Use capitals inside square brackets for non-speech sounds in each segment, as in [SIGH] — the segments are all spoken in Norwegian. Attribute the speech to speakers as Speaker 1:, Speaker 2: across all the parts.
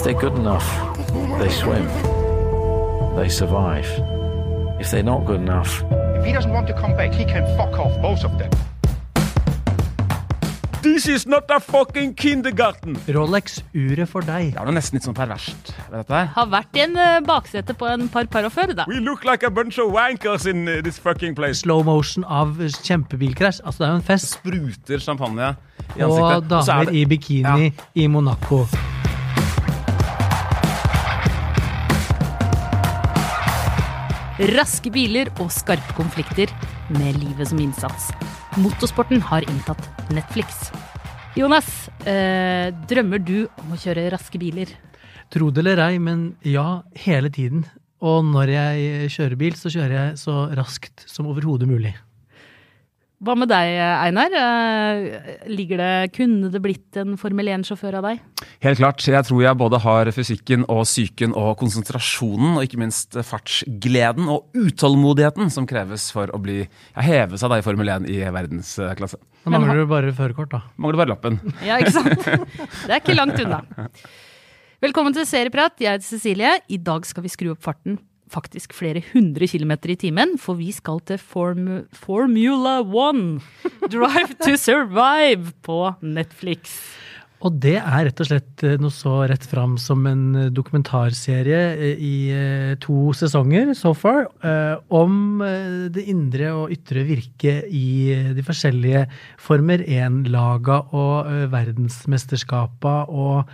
Speaker 1: If they're good enough, they swim. They survive. If they're not good enough,
Speaker 2: If he doesn't want to come back, he can fuck off, both of them.
Speaker 3: This is not a fucking kindergarten!
Speaker 4: Rolex-uret for deg.
Speaker 5: Det er jo nesten litt sånn perverst.
Speaker 6: Har vært i en eh, baksete på en par par før, da.
Speaker 3: We look like a bunch of wankers in uh, this fucking place.
Speaker 4: Slow motion av kjempebilkrasj. Altså, det er jo en fest.
Speaker 5: Spruter champagne i
Speaker 4: Og
Speaker 5: ansiktet. Og damer
Speaker 4: damer
Speaker 5: det-
Speaker 4: i bikini i Monaco.
Speaker 6: Raske biler og skarpe konflikter med livet som innsats. Motorsporten har inntatt Netflix. Jonas, eh, drømmer du om å kjøre raske biler?
Speaker 4: Tro det eller ei, men ja, hele tiden. Og når jeg kjører bil, så kjører jeg så raskt som overhodet mulig.
Speaker 6: Hva med deg, Einar? Eh, Ligger det, kunne det blitt en Formel 1-sjåfør av deg?
Speaker 5: Helt klart. Jeg tror jeg både har fysikken og psyken og konsentrasjonen, og ikke minst fartsgleden og utålmodigheten som kreves for å bli ja, heve seg da i Formel 1 i verdensklasse.
Speaker 4: Da mangler du bare førerkort, da.
Speaker 5: Mangler bare lappen.
Speaker 6: Ja, ikke sant? Det er ikke langt unna. [LAUGHS] Velkommen til Serieprat. Jeg heter Cecilie. I dag skal vi skru opp farten faktisk flere hundre kilometer i timen, for vi skal til Form Formula One. Drive to Survive på Netflix.
Speaker 4: Og det er rett og slett eh, noe så rett fram som en eh, dokumentarserie eh, i to sesonger so far, om det indre og ytre virket i de forskjellige Former 1-laga og verdensmesterskapa og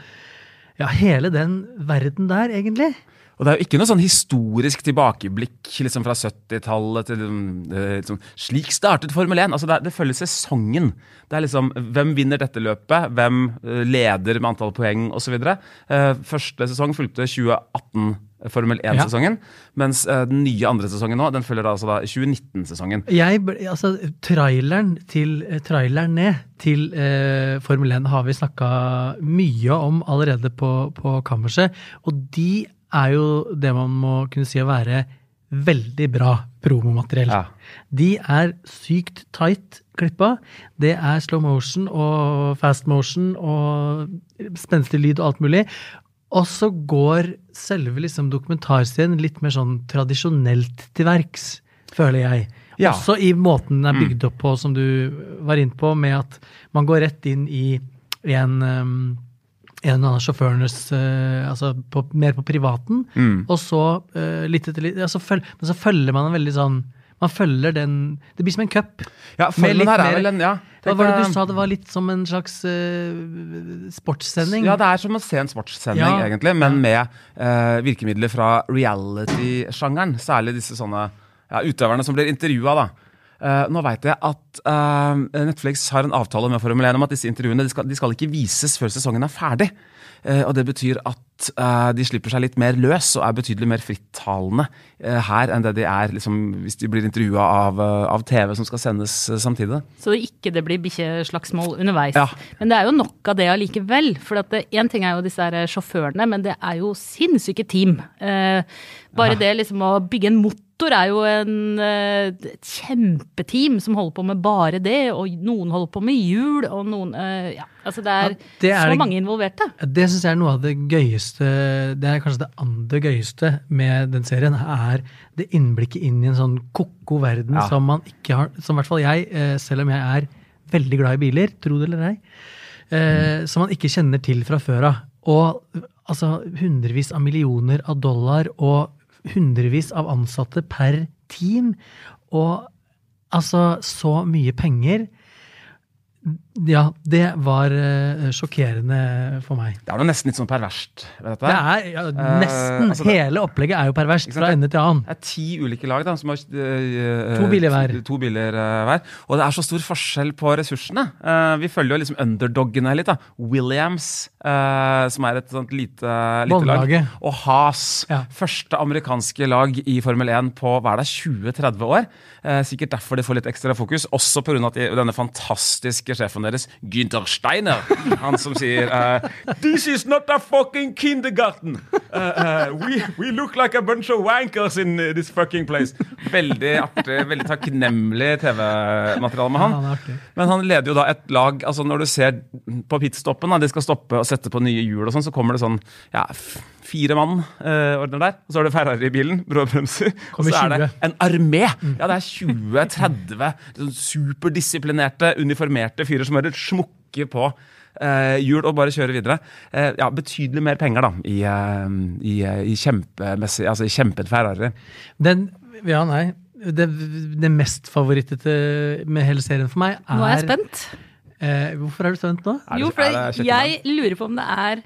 Speaker 4: ja, hele den verden der, egentlig.
Speaker 5: Og det er jo ikke noe sånn historisk tilbakeblikk liksom fra 70-tallet til eh, liksom, Slik startet Formel 1. Altså det, det følger sesongen. Det er liksom Hvem vinner dette løpet? Hvem eh, leder med antall poeng osv. Uh, første sesong fulgte 2018 Formel 1-sesongen, mens eh, den nye andre sesongen nå, den følger da altså da 2019-sesongen.
Speaker 4: Jeg, altså, traileren til, traileren ned til eh, Formel 1 har vi snakka mye om allerede på, på kammerset. Og de er jo det man må kunne si å være veldig bra promomateriell.
Speaker 5: Ja.
Speaker 4: De er sykt tight klippa. Det er slow motion og fast motion og spenstig lyd og alt mulig. Og så går selve liksom dokumentarscenen litt mer sånn tradisjonelt til verks, føler jeg.
Speaker 5: Ja.
Speaker 4: Også i måten den er bygd opp på, som du var inne på, med at man går rett inn i en um, en av sjåførenes uh, altså på, mer på privaten, og så uh, litt etter litt ja, så føl, Men så følger man en veldig sånn Man følger den Det blir som en cup.
Speaker 5: Ja, formen her er
Speaker 4: mer-
Speaker 5: vel en ja,
Speaker 4: Hva var det du sa? Det var litt som en slags uh, sportssending?
Speaker 5: Ja, det er som å se en sportssending,
Speaker 4: Ja.
Speaker 5: egentlig, men med virkemidler fra reality-sjangeren. Særlig disse sånne ja, utøverne som blir intervjua, da. Eh, nå veit jeg at uh, Netflix har en avtale med Formel 1 om at disse intervjuene de skal, de skal ikke vises før sesongen er ferdig. Uh, og det betyr at de slipper seg litt mer løs og er betydelig mer frittalende her enn det de er liksom, hvis de blir intervjua av, av TV som skal sendes samtidig.
Speaker 6: Så ikke det blir bikkjeslagsmål underveis.
Speaker 5: Ja.
Speaker 6: Men det er jo nok av det allikevel. For én ting er jo disse sjåførene, men det er jo sinnssyke team. Bare det liksom å bygge en motor er jo en, eh, et kjempeteam som holder på med bare det, og noen holder på med hjul, og noen eh, Ja, altså det er,
Speaker 4: Ja, det er
Speaker 6: så
Speaker 4: det-
Speaker 6: mange involverte.
Speaker 4: Det syns jeg er noe av det gøyeste Det er kanskje det andre gøyeste med den serien, er det innblikket inn i en sånn ko-ko verden
Speaker 5: Ja.
Speaker 4: som man ikke har Som i hvert fall jeg, eh, selv om jeg er veldig glad i biler, tro det eller ei, mm. som man ikke kjenner til fra før av. Og altså hundrevis av millioner av dollar og hundrevis av ansatte per team. Og altså så mye penger. Ja, det var uh, sjokkerende for meg.
Speaker 5: Det er jo nesten litt sånn perverst ved dette.
Speaker 4: Det er ja, nesten
Speaker 5: altså det-
Speaker 4: Hele opplegget er jo perverst fra ende til annen.
Speaker 5: Det er ti ulike lag da, som har uh,
Speaker 4: To biler hver.
Speaker 5: To biler øh, hver. Og det er så stor forskjell på ressursene. Eh, vi følger jo liksom underdogene litt. da. Williams, eh, som er et sånt lite, lite lag. Og Haas.
Speaker 4: Ja.
Speaker 5: Første amerikanske lag i Formel 1 på hva er det, 20-30 år. Eh, sikkert derfor de får litt ekstra fokus. Også pga. denne fantastiske sjefen deres, Günther Steiner, han som sier uh,
Speaker 3: This is not a fucking kindergarten! Uh, we, we look like a bunch of wankers in this fucking place.
Speaker 5: Veldig artig, veldig takknemlig TV-materiale med han.
Speaker 4: Ja.
Speaker 5: Men han leder jo da et lag altså Når du ser på pitstoppen, da, de skal stoppe og sette på nye hjul, og sånn, så kommer det sånn ja, fire mann uh, ordner der. Og så har du Ferrari i bilen, bråbremser. Og så er det en armé! Ja, det er 20-30 sånn superdisiplinerte, uniformerte fyrer som bare smukke på eh, hjul og bare kjøre videre. Eh, ja, Betydelig mer penger da i, eh, i, i kjempemessig Altså i kjempet Ferrari.
Speaker 4: Den, ja, nei. Det, det mest favorittete med hele serien for meg er
Speaker 6: Nå er jeg spent.
Speaker 4: Eh, hvorfor er du spent nå?
Speaker 5: Er det-
Speaker 6: Jo, for jeg lurer på om det er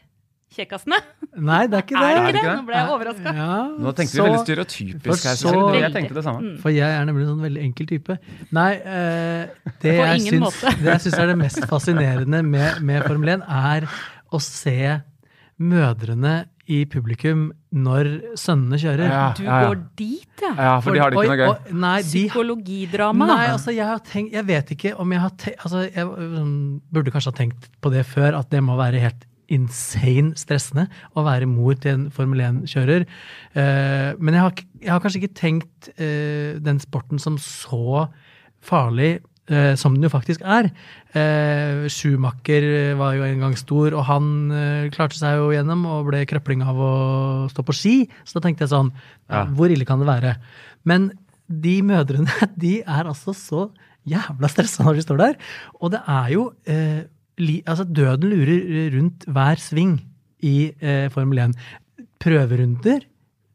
Speaker 6: kjekkasene.
Speaker 4: Nei, det er ikke [LAUGHS] det.
Speaker 6: Er det ikke det? Nå ble jeg overraska.
Speaker 4: Ja,
Speaker 5: Nå tenkte
Speaker 4: så-
Speaker 5: vi veldig stereotypisk her.
Speaker 4: så-
Speaker 5: Jeg tenkte det samme.
Speaker 4: For jeg er nemlig en sånn veldig enkel type. Nei, uh, det, jeg
Speaker 6: ingen
Speaker 4: syns, det jeg syns er det mest fascinerende med, med Formel 1, er å se mødrene i publikum når sønnene kjører.
Speaker 5: Ja,
Speaker 6: Du
Speaker 5: ja, du
Speaker 6: går dit, ja.
Speaker 5: Ja, for de har det ikke noe gøy.
Speaker 4: Nei, de,
Speaker 6: Psykologidrama.
Speaker 4: Nei, altså jeg har tenkt Jeg vet ikke om jeg har tenkt altså, Jeg burde kanskje ha tenkt på det før, at det må være helt insane stressende å være mor til en Formel 1-kjører. Eh, men jeg har, jeg har kanskje ikke tenkt eh, den sporten som så farlig eh, som den jo faktisk er. Schumacher var jo en gang stor, og han klarte seg jo gjennom og ble krøpling av å stå på ski. Så da tenkte jeg sånn,
Speaker 5: Ja.
Speaker 4: hvor ille kan det være? Men de mødrene, [LAUGHS] de er altså så jævla stressa når de står der. Og det er jo eh, Altså, døden lurer rundt hver sving i eh, Formel 1. Prøverunder,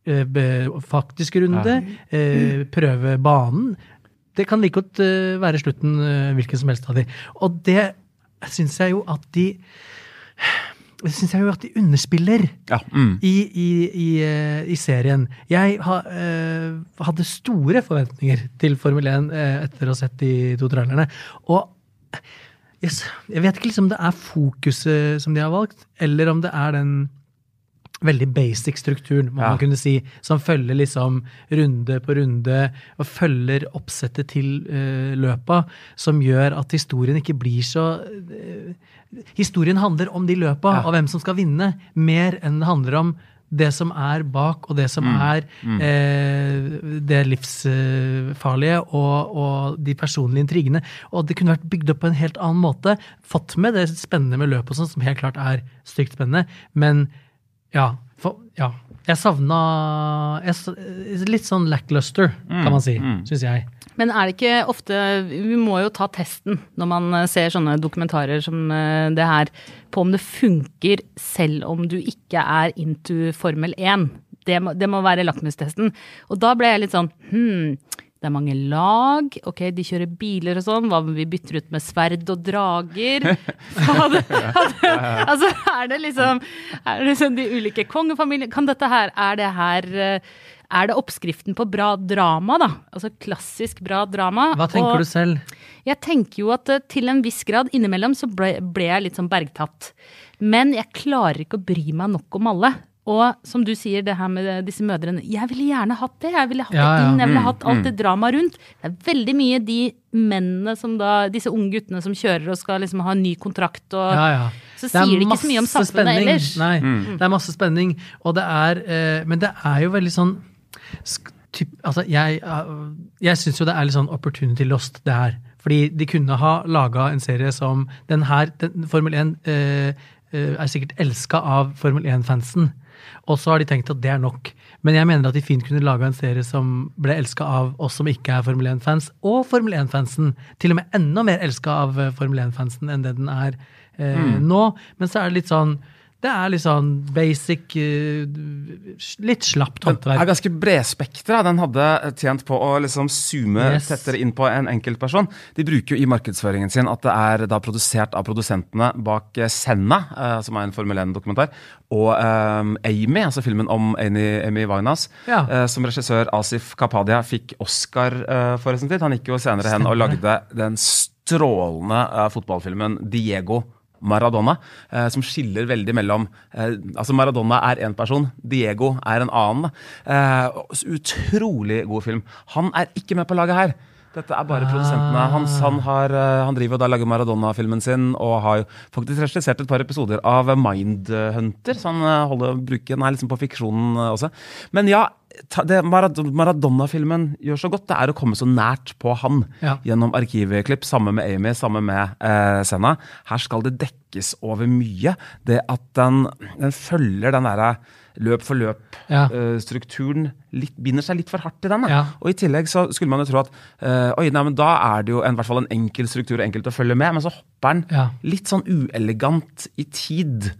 Speaker 4: eh, be- faktisk runde, eh, prøve banen. Det kan like godt eh, være slutten eh, hvilken som helst av de. Og det syns jeg jo at de det syns jeg jo at de underspiller
Speaker 5: Ja, mm.
Speaker 4: i, i, i, eh, i serien. Jeg ha, eh, hadde store forventninger til Formel 1 eh, etter å ha sett de to trailerne. Og yes, jeg vet ikke liksom om det er fokuset som de har valgt, eller om det er den veldig basic strukturen, må
Speaker 5: Ja.
Speaker 4: man kunne si, som følger liksom runde på runde, og følger oppsettet til uh, løpa, som gjør at historien ikke blir så uh, Historien handler om de løpa,
Speaker 5: Ja.
Speaker 4: og hvem som skal vinne, mer enn det handler om det som er bak, og det som er eh, det livsfarlige, og, og de personlige intrigene. Og det kunne vært bygd opp på en helt annen måte. Fått med det spennende med løpet, og sånn, som helt klart er stygt spennende. Men ja, for, ja. Jeg savna jeg, Litt sånn lackluster, kan man si,
Speaker 5: mm.
Speaker 4: syns jeg.
Speaker 6: Men er det ikke ofte Vi må jo ta testen når man eh, ser sånne dokumentarer som eh, det her, på om det funker selv om du ikke er into Formel 1. Det må, det må være lakmustesten. Og da ble jeg litt sånn hm, det er mange lag, ok, de kjører biler og sånn, hva om vi bytter ut med sverd og drager? [LAUGHS] Hadde, hadde, altså, er det liksom, er det liksom de ulike kongefamiliene, kan dette her, er det her, eh, er det oppskriften på bra drama da? Altså klassisk bra drama.
Speaker 4: Hva tenker
Speaker 6: og
Speaker 4: du selv?
Speaker 6: Jeg tenker jo at eh, til en viss grad innimellom så ble, ble jeg litt sånn bergtatt. Men jeg klarer ikke å bry meg nok om alle. Og som du sier, det her med disse mødrene. Jeg ville gjerne hatt det. Jeg ville hatt
Speaker 4: Ja,
Speaker 6: det inn, jeg ville hatt alt det dramaet rundt. Det er veldig mye de mennene som da, disse unge guttene som kjører og skal liksom ha en ny kontrakt og
Speaker 4: Ja, ja.
Speaker 6: Så
Speaker 4: er
Speaker 6: sier de ikke så mye om samfunnet
Speaker 4: spenning.
Speaker 6: ellers.
Speaker 4: Nei,
Speaker 5: Mm.
Speaker 4: det er masse spenning. Og det er eh, Men det er jo veldig sånn typ, Altså, jeg, uh, jeg syns jo det er litt sånn opportunity lost, det her. Fordi de kunne ha laga en serie som den her den, Formel 1 eh, eh, er sikkert elska av Formel 1-fansen. Og så har de tenkt at det er nok. Men jeg mener at de fint kunne laga en serie som ble elska av oss som ikke er Formel 1-fans, og Formel 1-fansen. Til og med enda mer elska av eh, Formel 1-fansen enn det den er eh, nå. Men så er det litt sånn Det er litt sånn basic eh, Litt slapt
Speaker 5: Den er
Speaker 4: håndverk.
Speaker 5: ganske bredspektra. Den hadde tjent på å liksom zoome
Speaker 4: Yes.
Speaker 5: tettere inn på en enkeltperson. De bruker jo i markedsføringen sin at det er da produsert av produsentene bak eh, Senna, eh, som er en Formel 1-dokumentar, og eh, Amy, altså filmen om Amy, Winehouse,
Speaker 4: Ja.
Speaker 5: eh, som regissør Asif Kapadia fikk Oscar eh, for sin tid. Han gikk jo senere hen og lagde den strålende eh, fotballfilmen Diego. Maradona, eh, som skiller veldig mellom eh, Altså, Maradona er én person, Diego er en annen. Eh, utrolig god film. Han er ikke med på laget her. Dette er bare produsentene hans. Han, har, eh, han driver og da lager Maradona-filmen sin, og har faktisk regissert et par episoder av Mindhunter. Så han eh, holder, bruken er liksom på fiksjonen eh, også. Men ja, det Maradona-filmen gjør så godt, det er å komme så nært på han
Speaker 4: Ja.
Speaker 5: gjennom arkivklipp, sammen med Amy, sammen med eh, Senna. Her skal det dekkes over mye. Det at den, den følger den derre løp for løp-strukturen litt, binder seg litt for hardt til den.
Speaker 4: Ja.
Speaker 5: Og i tillegg så skulle man jo tro at eh, oi, nei, men da er det jo en, hvert fall en enkel struktur og enkelt å følge med, men så hopper den
Speaker 4: Ja.
Speaker 5: litt sånn uelegant i tid.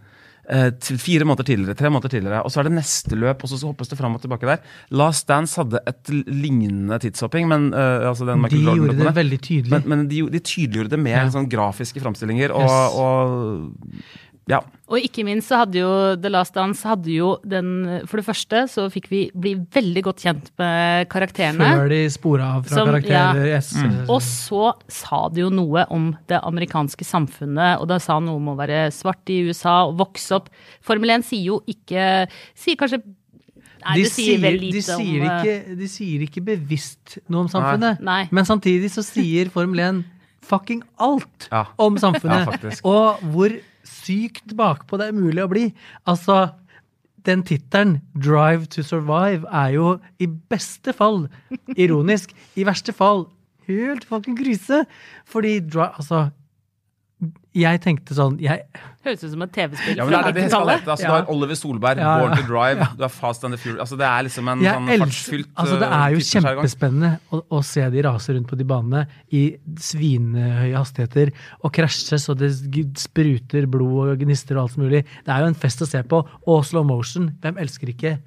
Speaker 5: eh, fire måneder tidligere, tre måneder tidligere, og så er det neste løp, og så, så hoppes det fram og tilbake der. Last Dance hadde et lignende tidshopping, men eh, altså den
Speaker 4: De
Speaker 5: Michael
Speaker 4: gjorde
Speaker 5: Jordan-løpene.
Speaker 4: det veldig tydelig.
Speaker 5: Men, men de, de tydeliggjorde det med
Speaker 4: Ja.
Speaker 5: sånn grafiske framstillinger og,
Speaker 4: Yes.
Speaker 5: og Ja.
Speaker 6: Og ikke minst så hadde jo The Last Dance hadde jo den For det første så fikk vi bli veldig godt kjent med karakterene.
Speaker 4: Før de spora av fra
Speaker 6: Som-
Speaker 4: karakterer.
Speaker 6: ja.
Speaker 4: Yes.
Speaker 6: Og så sa det jo noe om det amerikanske samfunnet, og da sa noe om å være svart i USA og vokse opp. Formel 1 sier jo ikke Sier kanskje Nei,
Speaker 4: de,
Speaker 6: sier, sier
Speaker 4: de, sier
Speaker 6: om eh,
Speaker 4: ikke, de sier ikke bevisst noe om samfunnet,
Speaker 6: Nei.
Speaker 4: men samtidig så sier Formel 1 fucking alt
Speaker 5: Ja.
Speaker 4: om samfunnet.
Speaker 5: Ja,
Speaker 4: og hvor sykt bakpå det er mulig å bli. Altså, den tittelen, 'Drive to Survive', er jo i beste fall ironisk. I verste fall helt fucking krise. Fordi Altså, jeg tenkte sånn jeg,
Speaker 6: Høres ut som et TV-spill
Speaker 5: Ja, men det er det det skal hete. Altså,
Speaker 4: Ja.
Speaker 5: Du har Oliver Solberg,
Speaker 4: Ja, ja.
Speaker 5: Born to Drive, du har Fast and the Fury altså, Det er liksom en
Speaker 4: Jeg
Speaker 5: sånn fartsfylt
Speaker 4: altså det er jo kjempespennende å, å se de rase rundt på de banene i svinehøye hastigheter og krasjes, og det spruter blod og gnister og alt mulig. Det er jo en fest å se på. Og slow motion. Hvem elsker ikke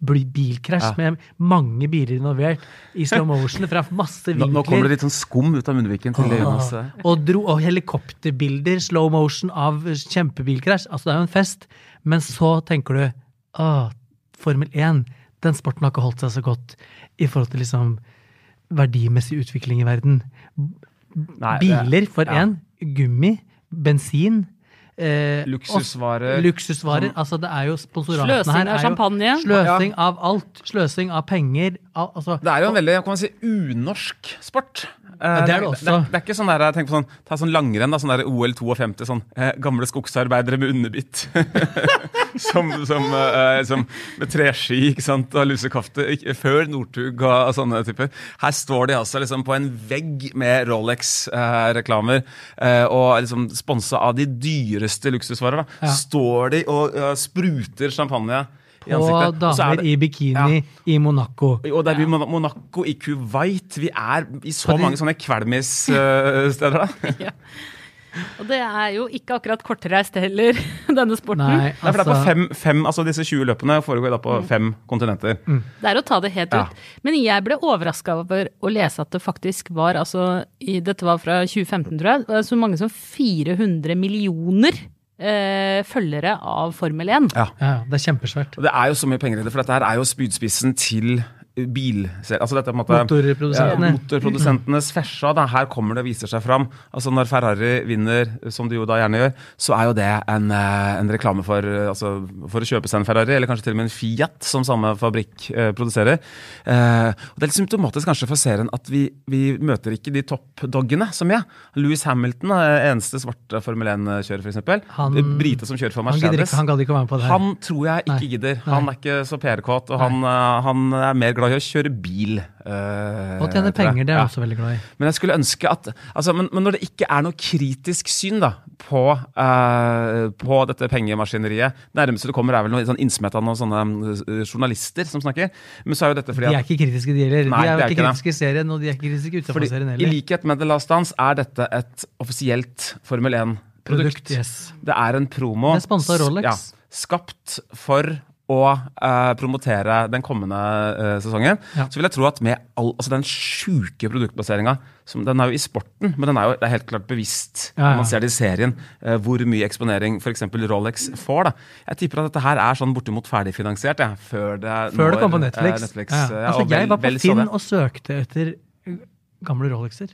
Speaker 4: bilkrasj
Speaker 5: Ja.
Speaker 4: med mange biler involvert i slow motion fra masse vinkler?
Speaker 5: nå kommer det litt sånn skum ut av munnviken til Jonas.
Speaker 4: Ah, og, dro, og helikopterbilder, slow motion av kjempebilkrasj. Altså, det er jo en fest. Men så tenker du Å, Formel 1, den sporten har ikke holdt seg så godt i forhold til liksom verdimessig utvikling i verden.
Speaker 5: Nei,
Speaker 4: Biler for
Speaker 5: ja.
Speaker 4: gummi, bensin. Eh,
Speaker 5: Luksusvarer.
Speaker 4: og- Luksusvarer. Altså, det er jo sponsoratene
Speaker 6: Sløsing
Speaker 4: her.
Speaker 6: av
Speaker 4: er
Speaker 6: champagne.
Speaker 4: Sløsing av alt. Sløsing av penger. Al altså,
Speaker 5: Det er jo en veldig kan man si, unorsk sport. Eh,
Speaker 4: det er det også.
Speaker 5: Det, er- det er ikke sånn der, tenk på sånn, Ta sånn langrenn, da, sånn der OL 52. Sånn, eh, gamle skogsarbeidere med underbitt. [LAUGHS] som, som, eh, som med treski ikke sant, og lusekafte før Northug og, og sånne typer. Her står de altså liksom på en vegg med Rolex-reklamer eh, og liksom sponsa av de dyreste luksusvarer. Da.
Speaker 4: Ja.
Speaker 5: Står de og uh, spruter champagne i ansiktet. og er
Speaker 4: damer i bikini i Monaco.
Speaker 5: og det er vi i Monaco, i Kuwait Vi er i så
Speaker 4: På
Speaker 5: mange sånne kvelmissteder. Uh, da. [LAUGHS]
Speaker 6: Og det er jo ikke akkurat kortreist heller, [LAUGHS] denne sporten.
Speaker 4: Nei, altså.
Speaker 5: Nei, for det er på
Speaker 4: altså
Speaker 5: fem, fem, altså Disse 20 løpene foregår da på fem kontinenter.
Speaker 6: Det er å ta det helt
Speaker 5: Ja.
Speaker 6: ut. Men jeg ble overraska over å lese at det faktisk var altså i, Dette var fra 2015, tror jeg. Så mange som 400 millioner eh, følgere av Formel 1.
Speaker 5: Ja.
Speaker 4: Ja, ja, det er kjempesvært.
Speaker 5: Og det er jo så mye penger i det, for dette her er jo spydspissen til bil... Altså dette måte
Speaker 4: Motorprodusentene.
Speaker 5: Ja, motorprodusentenes fersa. Da. Her kommer det og viser seg fram. Altså Når Ferrari vinner, som de jo da gjerne gjør, så er jo det en, eh, en reklame for, eh, altså, for å kjøpe seg en Ferrari, eller kanskje til og med en Fiat, som samme fabrikk eh, produserer. Eh, og Det er litt symptomatisk kanskje for serien at vi, vi møter ikke de toppdoggene så mye. Louis Hamilton er eneste svarte Formel 1-kjører, f.eks.
Speaker 4: Han-
Speaker 5: Brite som kjører for
Speaker 4: Han,
Speaker 5: Mercedes.
Speaker 4: han ikke det.
Speaker 5: Han tror jeg ikke
Speaker 4: Nei.
Speaker 5: gidder. Han er ikke så PR-kåt, og han, eh, han er mer glad i å kjøre bil. eh,
Speaker 4: Og tjene penger, det er
Speaker 5: Ja.
Speaker 4: jeg også veldig glad i.
Speaker 5: Men jeg skulle ønske at altså, men, men når det ikke er noe kritisk syn da, på, eh, på dette pengemaskineriet Nærmeste du kommer, er vel noe sånn innsmett av noen sånne eh, journalister som snakker. Men så er jo dette fordi
Speaker 4: De er ikke kritiske, de heller.
Speaker 5: Nei,
Speaker 4: de er jo ikke
Speaker 5: ikke
Speaker 4: kritiske i serien, og de er ikke kritiske utenfor serien
Speaker 5: I likhet med The Last Dance er dette et offisielt Formel 1-produkt.
Speaker 4: Produkt, yes.
Speaker 5: Det er en promo
Speaker 4: Det er sponset Rolex.
Speaker 5: Ja, skapt for å eh, promotere den kommende eh, sesongen.
Speaker 4: Ja.
Speaker 5: Så vil jeg tro at med all, altså den sjuke produktplasseringa Den er jo i sporten, men den er jo det er helt klart bevisst
Speaker 4: Ja, ja.
Speaker 5: når man ser det i serien, eh, hvor mye eksponering f.eks. Rolex får. da. Jeg tipper at dette her er sånn bortimot ferdigfinansiert ja, før det
Speaker 4: Før det kom på
Speaker 5: eh,
Speaker 4: Netflix.
Speaker 5: Netflix
Speaker 4: ja.
Speaker 5: eh,
Speaker 4: ja. Altså,
Speaker 5: vel,
Speaker 4: jeg var på
Speaker 5: vel
Speaker 4: Finn og søkte etter gamle Rolexer.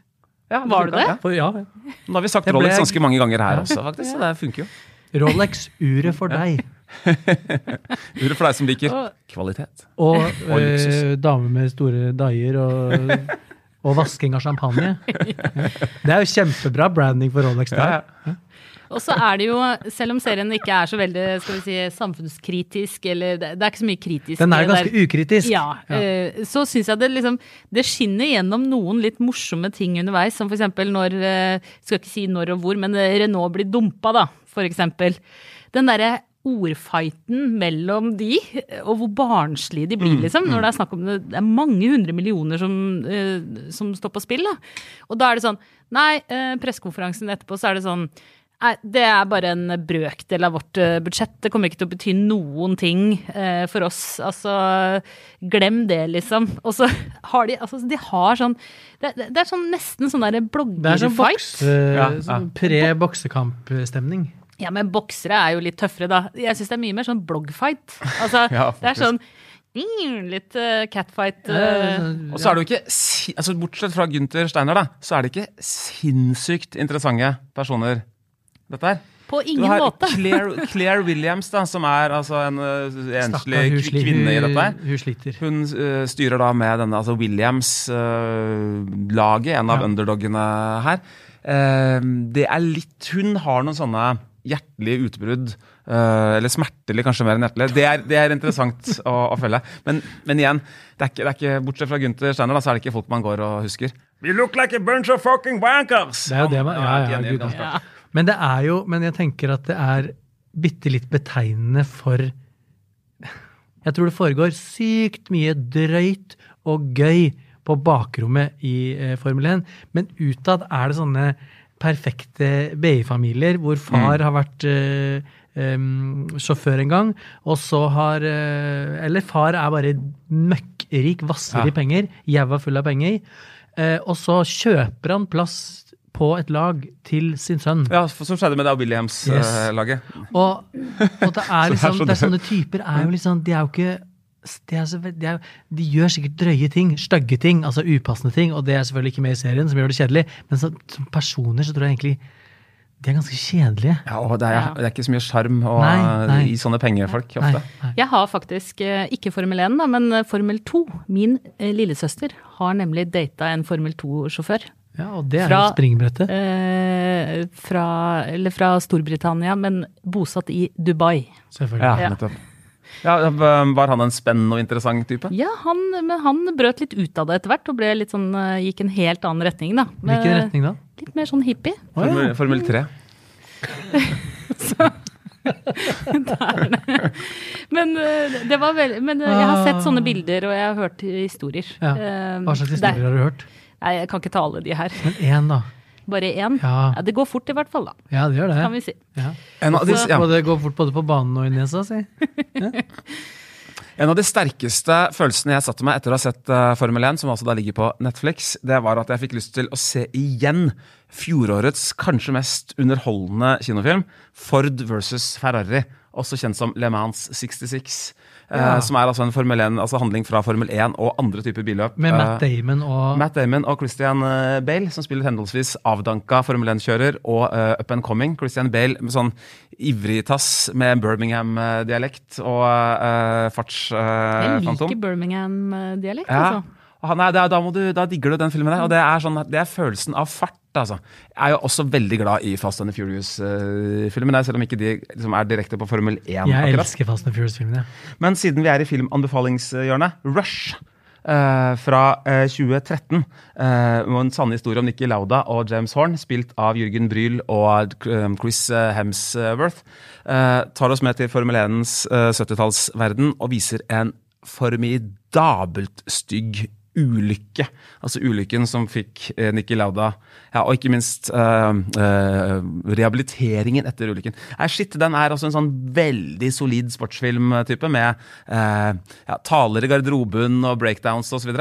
Speaker 5: Ja,
Speaker 6: Var du det?
Speaker 5: Ja.
Speaker 4: For, ja,
Speaker 5: Nå har vi sagt
Speaker 4: ble-
Speaker 5: Rolex ganske mange ganger her også, faktisk. Så det funker jo.
Speaker 4: Rolex-uret for deg.
Speaker 5: Uret for deg som liker
Speaker 6: Og-
Speaker 5: kvalitet.
Speaker 4: Og
Speaker 5: Og eh,
Speaker 4: damer dame med store daier og og vasking av champagne. Det er jo kjempebra branding for Rolex.
Speaker 5: Ja,
Speaker 4: Der.
Speaker 5: ja.
Speaker 6: Og så er det jo, selv om serien ikke er så veldig skal vi si, samfunnskritisk, eller det, det er ikke så mye kritisk
Speaker 4: Den er
Speaker 6: der.
Speaker 4: ganske ukritisk.
Speaker 6: Ja, ja. så syns jeg det liksom Det skinner gjennom noen litt morsomme ting underveis, som eksempel når eh, Skal ikke si når og hvor, men eh, Renault blir dumpa, da, eksempel. Den derre ordfighten mellom de, og hvor barnslige de blir, liksom. Når det er snakk om det, det er mange hundre millioner som, uh, som står på spill, da. Og da er det sånn Nei, uh, pressekonferansen etterpå så er det sånn Nei, det er bare en brøkdel av vårt eh, budsjett. Det kommer ikke til å bety noen ting eh, for oss. Altså, glem det, liksom. Og så har de altså, de har sånn Det, det det er sånn nesten sånn derre
Speaker 4: Det er sånn
Speaker 6: bloggerfight.
Speaker 4: bokse,
Speaker 5: Ja, ja.
Speaker 4: sånn pre-boksekampstemning.
Speaker 6: Ja, men boksere er jo litt tøffere, da. Jeg syns det er mye mer sånn bloggfight. Altså, [LAUGHS]
Speaker 5: Ja,
Speaker 6: det er sånn mm, Litt uh, catfight. eh,
Speaker 5: Og så er det jo ikke, altså Bortsett fra Gunther Steiner, da, så er det ikke sinnssykt interessante personer, dette her.
Speaker 6: på
Speaker 5: Du
Speaker 6: ingen
Speaker 5: har
Speaker 6: måte.
Speaker 5: Claire, [LAUGHS] Claire Williams, da, som er altså en uh, enslig kvinne i dette her.
Speaker 4: hun, hun sliter.
Speaker 5: Hun uh, styrer da med denne altså Williams-laget, en av
Speaker 4: Ja.
Speaker 5: underdogene her. Det er litt Hun har noen sånne hjertelige utbrudd. eh, eller smertelig, kanskje mer enn hjertelig. Det er, det er interessant å, å følge. Men, men igjen, det er, ikke, det er ikke, bortsett fra Gunther Steiner, da, så er det ikke folk man går og husker.
Speaker 3: We look like a bunch of fucking wankers!
Speaker 4: Det er jo det man Ja, ja,
Speaker 5: ja,
Speaker 4: gud.
Speaker 6: Ja.
Speaker 4: Men det er jo Men jeg tenker at det er bitte litt betegnende for Jeg tror det foregår sykt mye drøyt og gøy på bakrommet i eh, Formel 1, men utad er det sånne perfekte BI-familier hvor far har vært uh, um, sjåfør en gang, og så har uh, Eller far er bare møkkrik, vasser
Speaker 5: Ja.
Speaker 4: i penger, jæva full av penger, Uh, og så kjøper han plass på et lag til sin sønn.
Speaker 5: Ja, Som skjedde med det
Speaker 4: Yes.
Speaker 5: Williams-laget.
Speaker 4: Og, og det er [LAUGHS]
Speaker 5: det er
Speaker 4: liksom det er sånne typer er jo liksom De er jo ikke de, er så, de, er, de gjør sikkert drøye ting, stygge ting, altså upassende ting, og det er selvfølgelig ikke med i serien, som gjør det kjedelig, men så, som personer så tror jeg egentlig de er ganske kjedelige.
Speaker 5: Ja, og det er,
Speaker 6: Ja.
Speaker 5: det er ikke så mye sjarm i sånne pengefolk
Speaker 4: Nei,
Speaker 5: ofte.
Speaker 4: nei.
Speaker 6: Jeg har faktisk eh, ikke Formel 1, da, men eh, Formel 2. Min eh, lillesøster har nemlig data en Formel 2-sjåfør.
Speaker 4: Ja, og det er
Speaker 6: Fra-
Speaker 4: jo springbrettet.
Speaker 6: Eh, fra, eller fra Storbritannia, men bosatt i Dubai.
Speaker 4: Selvfølgelig.
Speaker 5: Ja,
Speaker 6: Ja.
Speaker 5: nettopp. Ja, Var han en spennende og interessant type?
Speaker 6: Ja, han, men han brøt litt ut av det etter hvert og ble litt sånn, eh, gikk en helt annen retning, da.
Speaker 4: Hvilken
Speaker 6: Eh,
Speaker 4: retning da?
Speaker 6: Litt mer sånn hippie.
Speaker 4: Oh, ja.
Speaker 5: Formel, Formel 3. [LAUGHS] [LAUGHS]
Speaker 6: Men, eh, det var veldig men jeg har sett sånne bilder, og jeg har hørt historier.
Speaker 4: Ja. Hva slags
Speaker 6: historier
Speaker 4: historier har du hørt?
Speaker 6: Nei, jeg kan ikke ta alle de her.
Speaker 4: Men én, da.
Speaker 6: Bare én.
Speaker 4: Ja.
Speaker 6: Ja, det går fort i hvert fall, da.
Speaker 4: Ja, det gjør
Speaker 6: Kan
Speaker 4: det.
Speaker 6: vi si.
Speaker 4: Ja.
Speaker 5: En av, de, ja,
Speaker 4: Og det går fort både på banen og i nesa, si. [LAUGHS]
Speaker 5: en av de sterkeste følelsene jeg satte meg etter å ha sett eh, Formel 1, som altså da ligger på Netflix, det var at jeg fikk lyst til å se igjen fjorårets kanskje mest underholdende kinofilm, Ford versus Ferrari, også kjent som Le Mans 66. eh,
Speaker 4: Ja.
Speaker 5: som er altså en Formel 1, altså handling fra Formel 1 og andre typer billøp.
Speaker 4: Med Matt
Speaker 5: Eh,
Speaker 4: Damon og
Speaker 5: Matt Damon og Christian eh, Bale, som spiller henholdsvis avdanka Formel 1-kjører og uh, up and coming. Christian Bale med sånn ivrig tass med Birmingham-dialekt og uh,
Speaker 6: Jeg liker Birmingham-dialekt,
Speaker 5: ja.
Speaker 6: altså.
Speaker 5: Han nei, da, du, da digger du den filmen der. Og det er, sånn, det er følelsen av fart, altså. Jeg er jo også veldig glad i Fast and the Furious-filmene, selv om ikke de liksom, er direkte på Formel 1.
Speaker 4: Jeg
Speaker 5: akkurat.
Speaker 4: elsker Fast and Furious-filmene.
Speaker 5: Men siden vi er i filmanbefalingshjørnet, Rush Uh, fra uh, 2013. Uh, en sann historie om Nikki Lauda og James Horn, spilt av Jørgen Bryl og eh, Chris eh, Hemsworth, tar oss med til Formel 1s eh, 70-tallsverden og viser en formidabelt stygg ulykke. Altså ulykken som fikk eh, Nikki Lauda ja, Og ikke minst eh, eh, rehabiliteringen etter ulykken. Nei, shit, Den er altså en sånn veldig solid sportsfilmtype med eh, ja, taler i garderoben og breakdowns osv.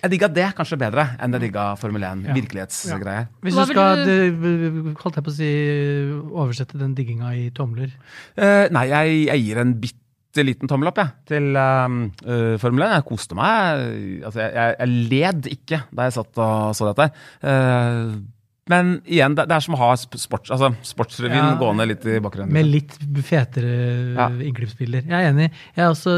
Speaker 5: Jeg digga det kanskje bedre enn jeg digga Formel 1.
Speaker 4: Ja.
Speaker 5: Virkelighetsgreier.
Speaker 4: Hvis du skal
Speaker 6: du-
Speaker 4: du... holdt jeg på å si, oversette den digginga i tomler
Speaker 5: Uh, nei, jeg, jeg gir en bitte liten tommel opp jeg, til um, uh, Formel 1. Jeg koste meg. Altså, jeg, jeg, jeg led ikke da jeg satt og så dette. Uh, Men igjen, det, det er som å ha sports, altså, Sportsrevyen
Speaker 4: Ja.
Speaker 5: gående litt i bakgrunnen.
Speaker 4: Med litt fetere
Speaker 5: Ja.
Speaker 4: innklippsbilder. Jeg er enig. Jeg også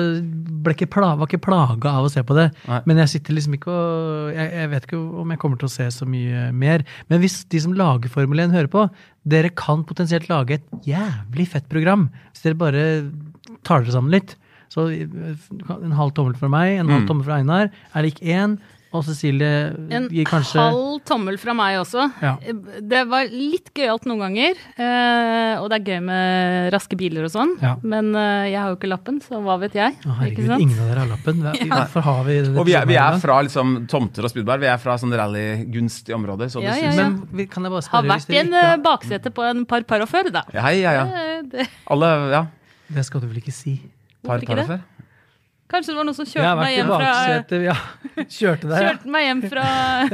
Speaker 4: ikke pla var ikke plaga av å se på det.
Speaker 5: Nei.
Speaker 4: Men jeg sitter liksom ikke og jeg, jeg vet ikke om jeg kommer til å se så mye mer. Men hvis de som lager Formel 1 hører på, dere kan potensielt lage et jævlig fett program. Hvis dere bare tar dere sammen litt. Så eh, en halv tommel fra meg, en halv
Speaker 5: Mm.
Speaker 4: tommel fra Einar. Er det ikke én. Og Cecilie
Speaker 6: En
Speaker 4: gir kanskje
Speaker 6: halv tommel fra meg også.
Speaker 4: Ja.
Speaker 6: Det var litt gøyalt noen ganger. eh, og det er gøy med raske biler og sånn.
Speaker 4: Ja.
Speaker 6: Men eh, jeg har jo ikke lappen, så hva vet jeg?
Speaker 4: Å,
Speaker 6: ikke
Speaker 4: herregud,
Speaker 6: sant?
Speaker 4: ingen av dere har lappen. Hvorfor har vi det?
Speaker 5: Og vi er, vi er fra liksom, tomter og spydbær. Vi er fra sånn rallygunstig områder. Så
Speaker 6: Ja,
Speaker 5: det
Speaker 6: ja, ja.
Speaker 4: Men vi- kan jeg bare spørre Har
Speaker 6: vært i en
Speaker 4: ikke
Speaker 6: baksete på en par par og før, da.
Speaker 5: Ja, ja, ja.
Speaker 6: Det, Det,
Speaker 5: Alle, ja.
Speaker 4: Det skal du vel ikke si?
Speaker 5: Par,
Speaker 6: Hvorfor ikke det? kanskje det var noen som kjørte meg hjem fra
Speaker 4: baksetet, ja. [LAUGHS] Kjørte deg, ja.
Speaker 6: Kjørte meg hjem fra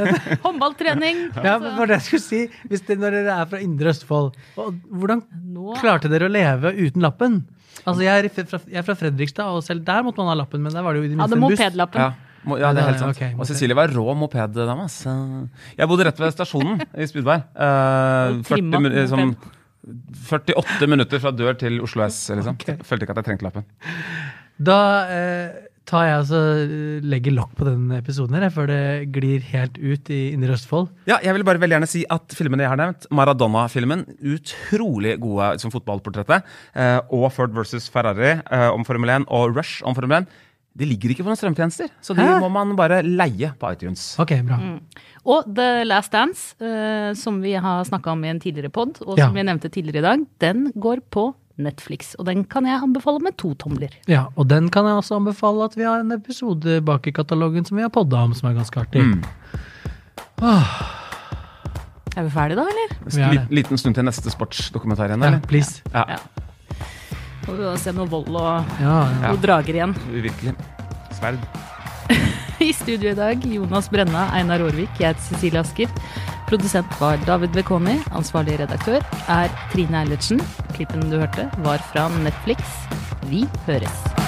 Speaker 6: [LAUGHS] håndballtrening.
Speaker 4: Ja, men var det jeg skulle si? Hvis det, når dere er fra Indre Østfold, og hvordan
Speaker 6: Nå
Speaker 4: klarte dere å leve uten lappen? Altså, jeg er, fra, jeg er fra Fredrikstad, og selv der måtte man ha lappen, men der var det jo i det minste en buss.
Speaker 6: mopedlappen.
Speaker 5: Ja. Ja, det er helt sant.
Speaker 4: Okay,
Speaker 5: og. Cecilie var rå mopeddame. ass. Jeg bodde rett ved stasjonen i Spydberg. Eh,
Speaker 6: Og
Speaker 5: 40,
Speaker 6: trimma
Speaker 5: min- eh, som,
Speaker 6: moped.
Speaker 5: 48 minutter fra dør til Oslo S. Liksom.
Speaker 4: Okay.
Speaker 5: Følte ikke at jeg trengte lappen.
Speaker 4: Da eh, tar jeg altså eh, legger lokk på den episoden her, før det glir helt ut i Indre Østfold.
Speaker 5: Ja, jeg vil bare veldig gjerne si at filmene jeg har nevnt, Maradona-filmen, utrolig gode som fotballportrettet, eh, og Ford versus Ferrari eh, om Formel 1 og Rush om Formel 1, de ligger ikke på noen strømtjenester, så de
Speaker 4: Hæ?
Speaker 5: må man bare leie på iTunes.
Speaker 4: Ok, bra.
Speaker 6: Mm. Og The Last Dance, uh, som vi har snakka om i en tidligere pod, og
Speaker 4: Ja.
Speaker 6: som vi nevnte tidligere i dag, den går på Netflix. Og den kan jeg anbefale med to tomler.
Speaker 4: Ja, og den kan jeg også anbefale at vi har en episode bak i katalogen som vi har podda om, som er ganske artig.
Speaker 5: Mm.
Speaker 6: Er vi ferdige da, eller?
Speaker 4: Vi er det.
Speaker 5: liten stund til neste sportsdokumentar igjen,
Speaker 4: Ja,
Speaker 5: eller?
Speaker 4: please.
Speaker 5: Ja,
Speaker 6: Ja. Må vi se noe vold og
Speaker 4: Ja, ja.
Speaker 6: noen drager igjen.
Speaker 5: virkelig. Sverd. [LAUGHS]
Speaker 6: I studio i dag Jonas Brenna, Einar Aarvik, jeg heter Cecilie Asker. Produsent var David Bekoni. Ansvarlig redaktør er Trine Eilertsen. Klippen du hørte, var fra Netflix. Vi høres.